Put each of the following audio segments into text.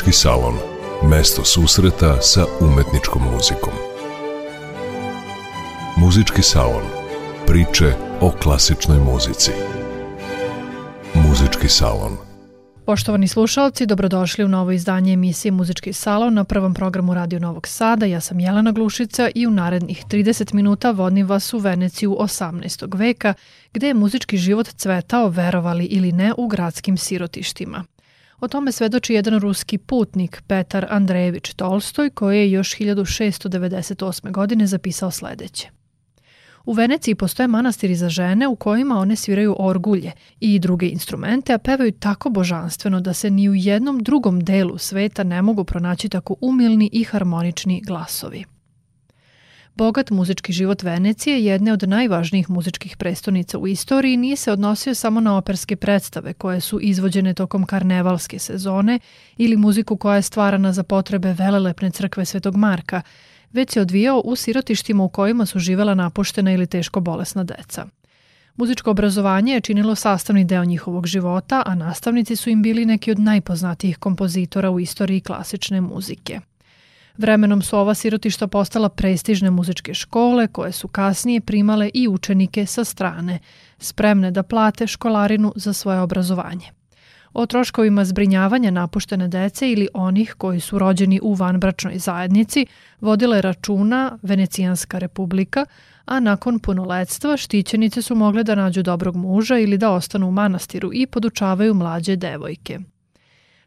Muzički salon. Mesto susreta sa umetničkom muzikom. Muzički salon. Priče o klasičnoj muzici. Muzički salon. Poštovani slušalci, dobrodošli u novo izdanje emisije Muzički salon na prvom programu Radio Novog Sada. Ja sam Jelena Glušica i u narednih 30 minuta vodim vas u Veneciju 18. veka, gde je muzički život cvetao, verovali ili ne, u gradskim sirotištima. O tome svedoči jedan ruski putnik, Petar Andrejević Tolstoj, koji je još 1698. godine zapisao sledeće. U Veneciji postoje manastiri za žene u kojima one sviraju orgulje i druge instrumente, a pevaju tako božanstveno da se ni u jednom drugom delu sveta ne mogu pronaći tako umilni i harmonični glasovi. Bogat muzički život Venecije, jedne od najvažnijih muzičkih prestonica u istoriji, nije se odnosio samo na operske predstave koje su izvođene tokom karnevalske sezone ili muziku koja je stvarana za potrebe velelepne crkve Svetog Marka, već se odvijao u sirotištima u kojima su živela napuštena ili teško bolesna deca. Muzičko obrazovanje je činilo sastavni deo njihovog života, a nastavnici su im bili neki od najpoznatijih kompozitora u istoriji klasične muzike. Vremenom su ova sirotišta postala prestižne muzičke škole koje su kasnije primale i učenike sa strane, spremne da plate školarinu za svoje obrazovanje. O troškovima zbrinjavanja napuštene dece ili onih koji su rođeni u vanbračnoj zajednici vodila je računa Venecijanska republika, a nakon punoletstva štićenice su mogle da nađu dobrog muža ili da ostanu u manastiru i podučavaju mlađe devojke.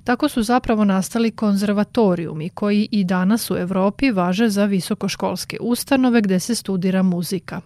Tako su zapravo nastali konzervatorijumi koji i danas u Evropi važe za visokoškolske ustanove gde se studira muzika.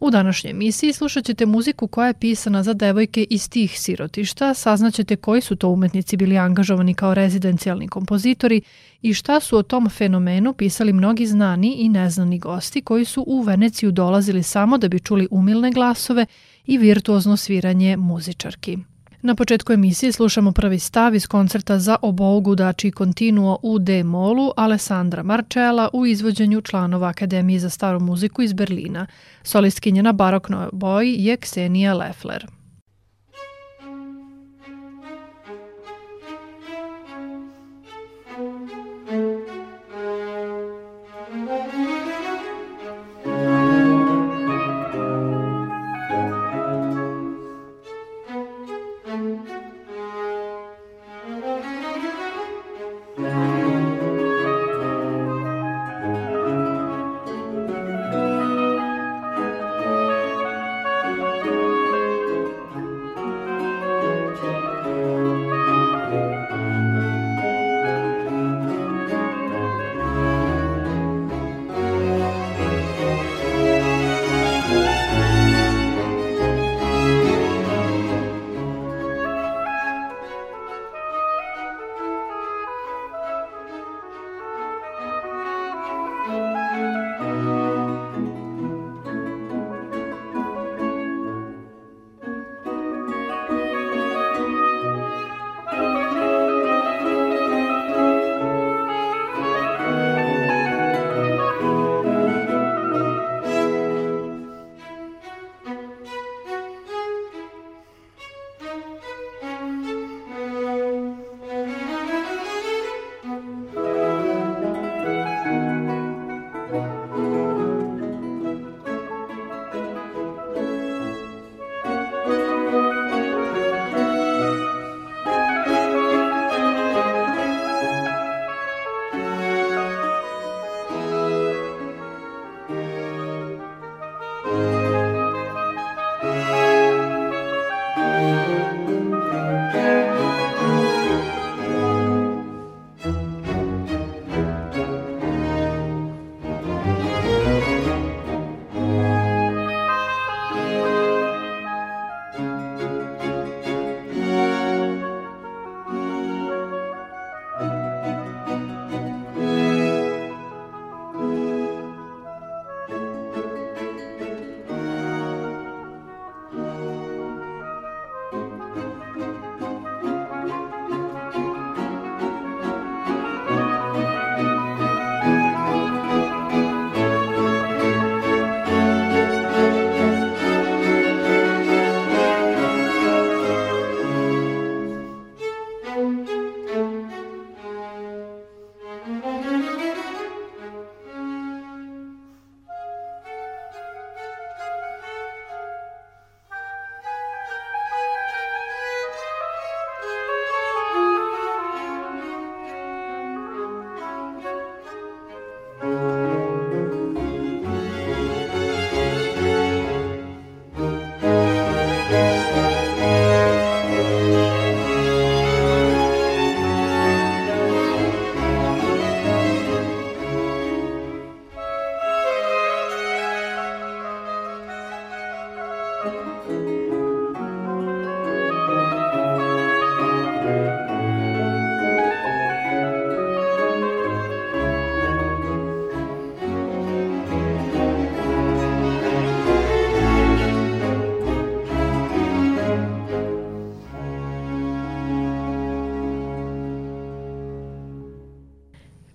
U današnjoj emisiji slušat ćete muziku koja je pisana za devojke iz tih sirotišta, saznaćete koji su to umetnici bili angažovani kao rezidencijalni kompozitori i šta su o tom fenomenu pisali mnogi znani i neznani gosti koji su u Veneciju dolazili samo da bi čuli umilne glasove i virtuozno sviranje muzičarki. Na početku emisije slušamo prvi stav iz koncerta za obou gudači kontinuo u D-molu Alessandra Marčela u izvođenju članova Akademije za staru muziku iz Berlina. Solistkinja na baroknoj boji je Ksenija Leffler.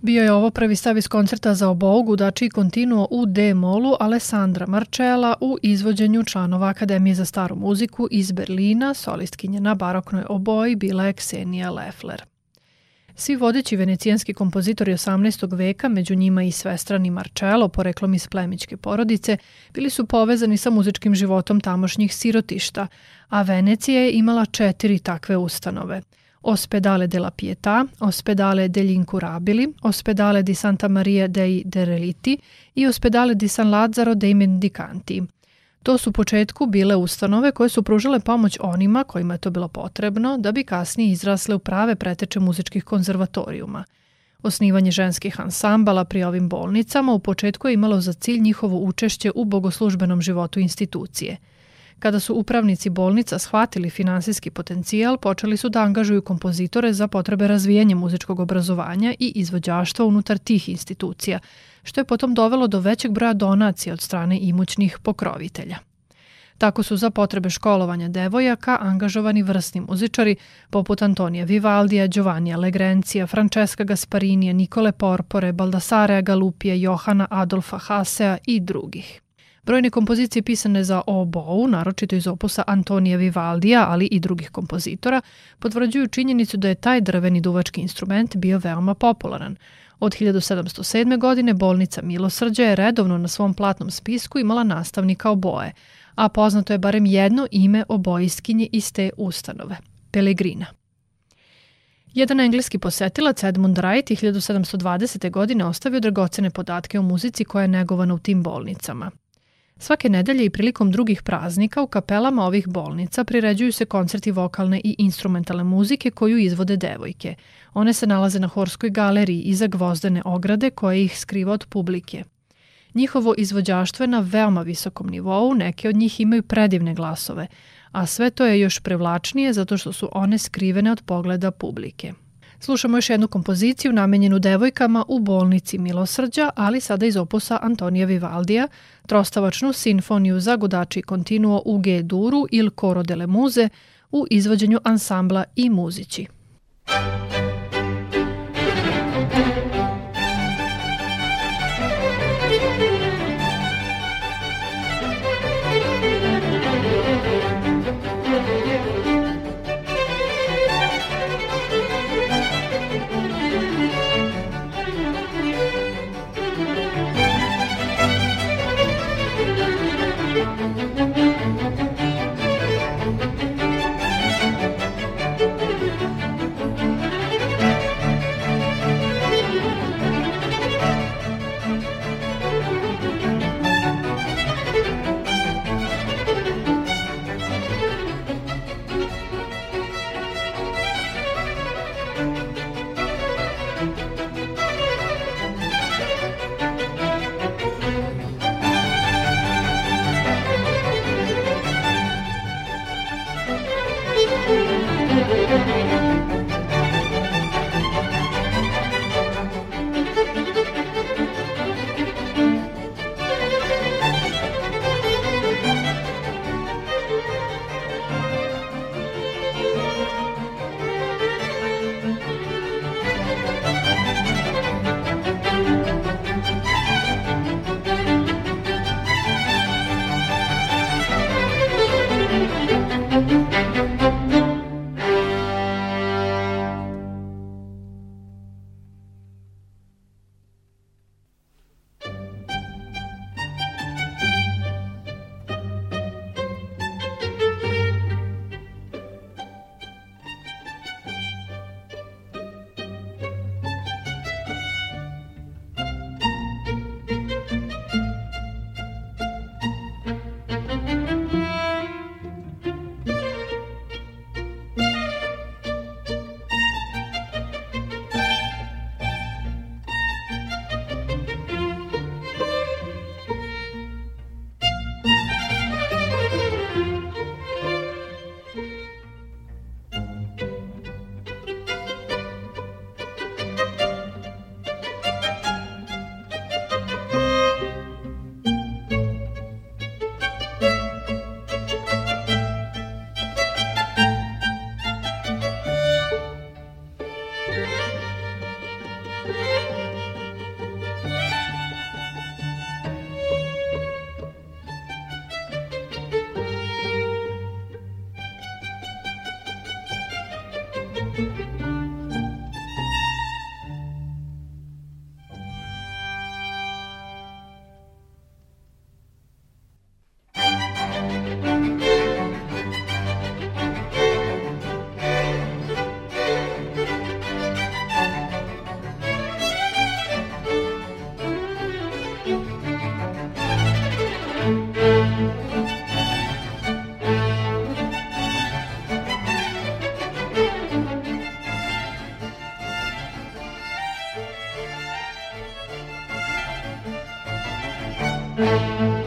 Bio je ovo prvi stav iz koncerta za obou gudači kontinuo u D-molu Alessandra Marčela u izvođenju članova Akademije za staru muziku iz Berlina, solistkinja na baroknoj oboji bila je Ksenija Leffler. Svi vodeći venecijanski kompozitori 18. veka, među njima i svestrani Marcello, poreklom iz plemićke porodice, bili su povezani sa muzičkim životom tamošnjih sirotišta, a Venecija je imala četiri takve ustanove – Ospedale della Pietà, Ospedale degli Incurabili, Ospedale di Santa Maria dei Dereliti i Ospedale di San Lazzaro dei Mendicanti. To su početku bile ustanove koje su pružale pomoć onima kojima je to bilo potrebno da bi kasnije izrasle u prave preteče muzičkih konzervatorijuma. Osnivanje ženskih ansambala pri ovim bolnicama u početku je imalo za cilj njihovo učešće u bogoslužbenom životu institucije – Kada su upravnici bolnica shvatili finansijski potencijal, počeli su da angažuju kompozitore za potrebe razvijanja muzičkog obrazovanja i izvođaštva unutar tih institucija, što je potom dovelo do većeg broja donacija od strane imućnih pokrovitelja. Tako su za potrebe školovanja devojaka angažovani vrsni muzičari poput Antonija Vivaldija, Giovannija Legrencija, Francesca Gasparinija, Nikole Porpore, Baldasarea Galupije, Johana Adolfa Hasea i drugih. Brojne kompozicije pisane za obou, naročito iz opusa Antonija Vivaldija, ali i drugih kompozitora, potvrđuju činjenicu da je taj drveni duvački instrument bio veoma popularan. Od 1707. godine bolnica Milosrđa je redovno na svom platnom spisku imala nastavnika oboje, a poznato je barem jedno ime obojiskinje iz te ustanove – Pelegrina. Jedan engleski posetilac Edmund Wright 1720. godine ostavio dragocene podatke o muzici koja je negovana u tim bolnicama. Svake nedelje i prilikom drugih praznika u kapelama ovih bolnica priređuju se koncerti vokalne i instrumentalne muzike koju izvode devojke. One se nalaze na Horskoj galeriji iza gvozdene ograde koja ih skriva od publike. Njihovo izvođaštvo je na veoma visokom nivou, neke od njih imaju predivne glasove, a sve to je još prevlačnije zato što su one skrivene od pogleda publike. Slušamo još jednu kompoziciju namenjenu devojkama u bolnici Milosrđa, ali sada iz opusa Antonija Vivaldija, trostavačnu sinfoniju za gudači kontinuo u G-duru il Coro delle Muze u izvođenju ansambla i muzići. Muzika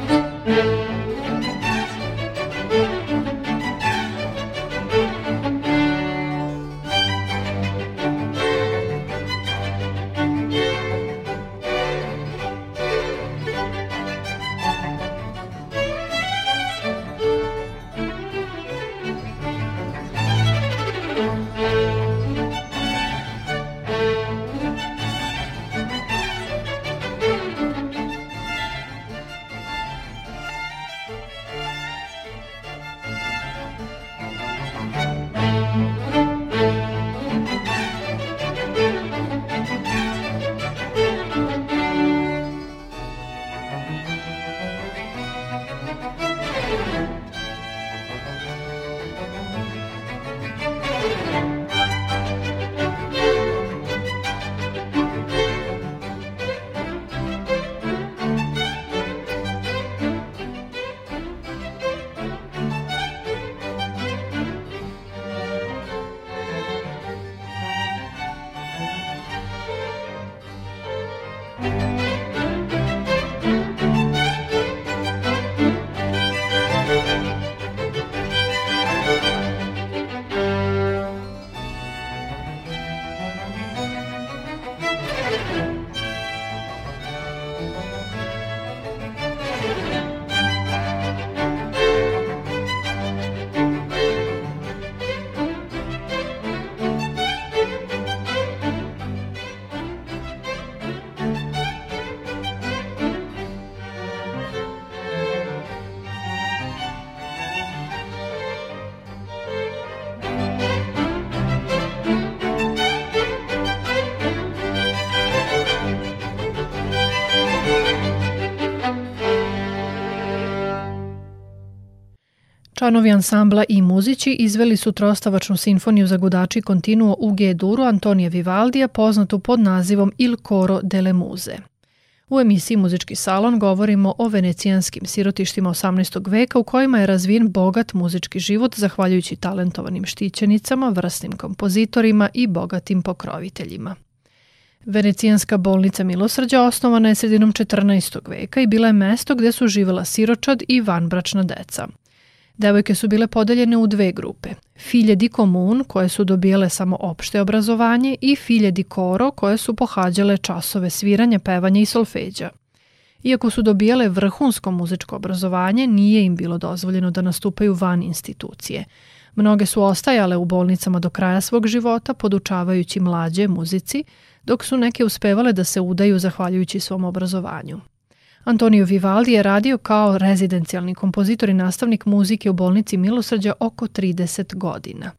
Članovi ansambla i muzići izveli su trostavačnu sinfoniju za gudači kontinuo u G-duru Antonija Vivaldija poznatu pod nazivom Il Coro delle Muze. U emisiji Muzički salon govorimo o venecijanskim sirotištima 18. veka u kojima je razvijen bogat muzički život zahvaljujući talentovanim štićenicama, vrsnim kompozitorima i bogatim pokroviteljima. Venecijanska bolnica Milosrđa osnovana je sredinom 14. veka i bila je mesto gde su živela siročad i vanbračna deca – Devojke su bile podeljene u dve grupe. Filje di komun, koje su dobijale samo opšte obrazovanje, i filje di koro, koje su pohađale časove sviranja, pevanja i solfeđa. Iako su dobijale vrhunsko muzičko obrazovanje, nije im bilo dozvoljeno da nastupaju van institucije. Mnoge su ostajale u bolnicama do kraja svog života, podučavajući mlađe muzici, dok su neke uspevale da se udaju zahvaljujući svom obrazovanju. Antonio Vivaldi je radio kao rezidencijalni kompozitor i nastavnik muzike u bolnici Milosrđa oko 30 godina.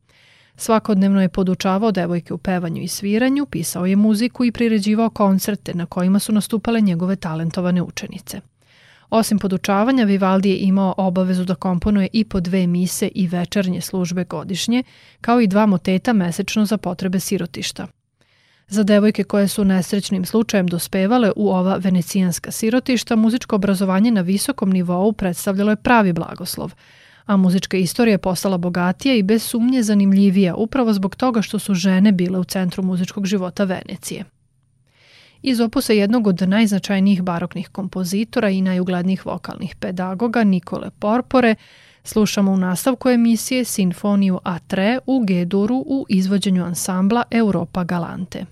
Svakodnevno je podučavao devojke u pevanju i sviranju, pisao je muziku i priređivao koncerte na kojima su nastupale njegove talentovane učenice. Osim podučavanja, Vivaldi je imao obavezu da komponuje i po dve mise i večernje službe godišnje, kao i dva moteta mesečno za potrebe sirotišta. Za devojke koje su nesrećnim slučajem dospevale u ova venecijanska sirotišta, muzičko obrazovanje na visokom nivou predstavljalo je pravi blagoslov, a muzička istorija je postala bogatija i bez sumnje zanimljivija upravo zbog toga što su žene bile u centru muzičkog života Venecije. Iz opusa jednog od najznačajnijih baroknih kompozitora i najuglednijih vokalnih pedagoga Nikole Porpore slušamo u nastavku emisije Sinfoniju A3 u G-duru u izvođenju ansambla Europa Galante.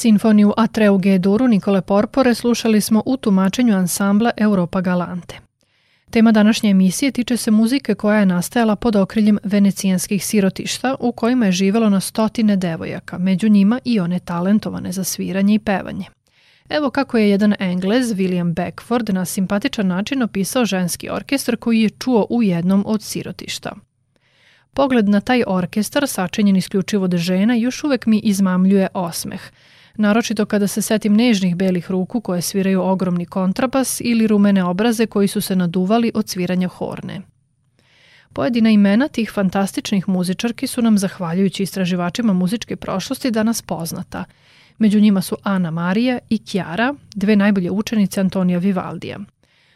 Sinfoniju Atreu G-duru Nikole Porpore slušali smo u tumačenju ansambla Europa Galante. Tema današnje emisije tiče se muzike koja je nastajala pod okriljem venecijanskih sirotišta u kojima je živelo na stotine devojaka, među njima i one talentovane za sviranje i pevanje. Evo kako je jedan Englez, William Beckford, na simpatičan način opisao ženski orkestar koji je čuo u jednom od sirotišta. Pogled na taj orkestar, sačinjen isključivo od žena, još uvek mi izmamljuje osmeh – naročito kada se setim nežnih belih ruku koje sviraju ogromni kontrabas ili rumene obraze koji su se naduvali od sviranja horne. Pojedina imena tih fantastičnih muzičarki su nam, zahvaljujući istraživačima muzičke prošlosti, danas poznata. Među njima su Ana Marija i Kjara, dve najbolje učenice Antonija Vivaldija.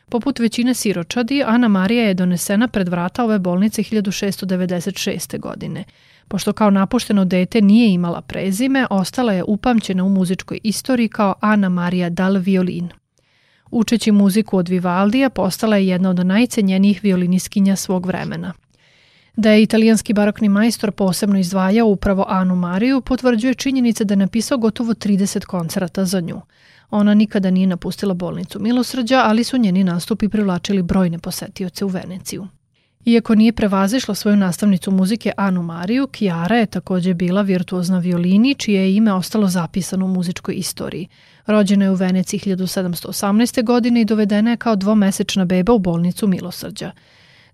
Poput većine siročadi, Ana Marija je donesena pred vrata ove bolnice 1696. godine – Pošto kao napušteno dete nije imala prezime, ostala je upamćena u muzičkoj istoriji kao Ana Maria dal Violin. Učeći muziku od Vivaldija, postala je jedna od najcenjenijih violiniskinja svog vremena. Da je italijanski barokni majstor posebno izdvajao upravo Anu Mariju, potvrđuje činjenica da je napisao gotovo 30 koncerata za nju. Ona nikada nije napustila bolnicu Milosrđa, ali su njeni nastupi privlačili brojne posetioce u Veneciju. Iako nije prevazišla svoju nastavnicu muzike Anu Mariju, Kiara je takođe bila virtuozna violini, čije je ime ostalo zapisano u muzičkoj istoriji. Rođena je u Veneciji 1718. godine i dovedena je kao dvomesečna beba u bolnicu Milosrđa.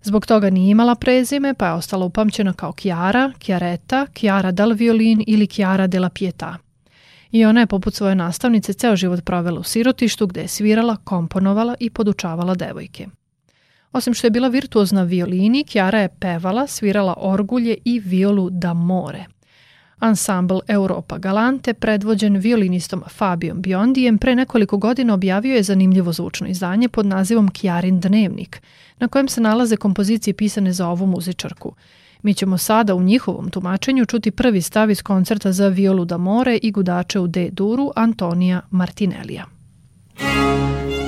Zbog toga nije imala prezime, pa je ostala upamćena kao Chiara, Chiaretta, Chiara dal violin ili Chiara della Pietà. I ona je poput svoje nastavnice ceo život provela u sirotištu gde je svirala, komponovala i podučavala devojke. Osim što je bila virtuozna violini, Kjara je pevala, svirala orgulje i violu da more. Ansambl Europa Galante, predvođen violinistom Fabijom Biondijem, pre nekoliko godina objavio je zanimljivo zvučno izdanje pod nazivom Kjarin dnevnik, na kojem se nalaze kompozicije pisane za ovu muzičarku. Mi ćemo sada u njihovom tumačenju čuti prvi stav iz koncerta za violu da more i gudače u D-duru Antonija Martinelija. Muzika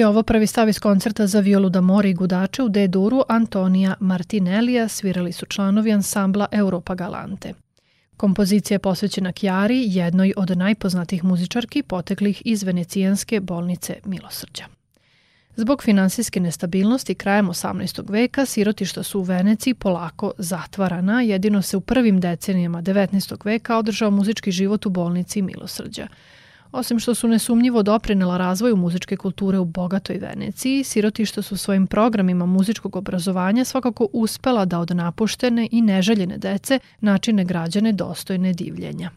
Bio ovo prvi stav iz koncerta za violu da mori i gudače u D-duru Antonija Martinellija svirali su članovi ansambla Europa Galante. Kompozicija je posvećena Kjari, jednoj od najpoznatijih muzičarki poteklih iz venecijanske bolnice Milosrđa. Zbog finansijske nestabilnosti krajem 18. veka sirotišta su u Veneciji polako zatvarana, jedino se u prvim decenijama 19. veka održao muzički život u bolnici Milosrđa – Osim što su nesumnjivo doprinela razvoju muzičke kulture u bogatoj Veneciji, sirotišta su svojim programima muzičkog obrazovanja svakako uspela da od napuštene i neželjene dece načine građane dostojne divljenja.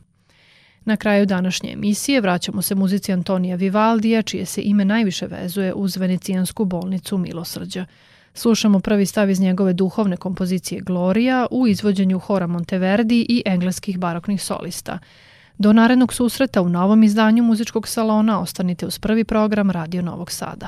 Na kraju današnje emisije vraćamo se muzici Antonija Vivaldija, čije se ime najviše vezuje uz venecijansku bolnicu Milosrđa. Slušamo prvi stav iz njegove duhovne kompozicije Gloria u izvođenju hora Monteverdi i engleskih baroknih solista – Do narednog susreta u novom izdanju muzičkog salona ostanite uz prvi program Radio Novog Sada.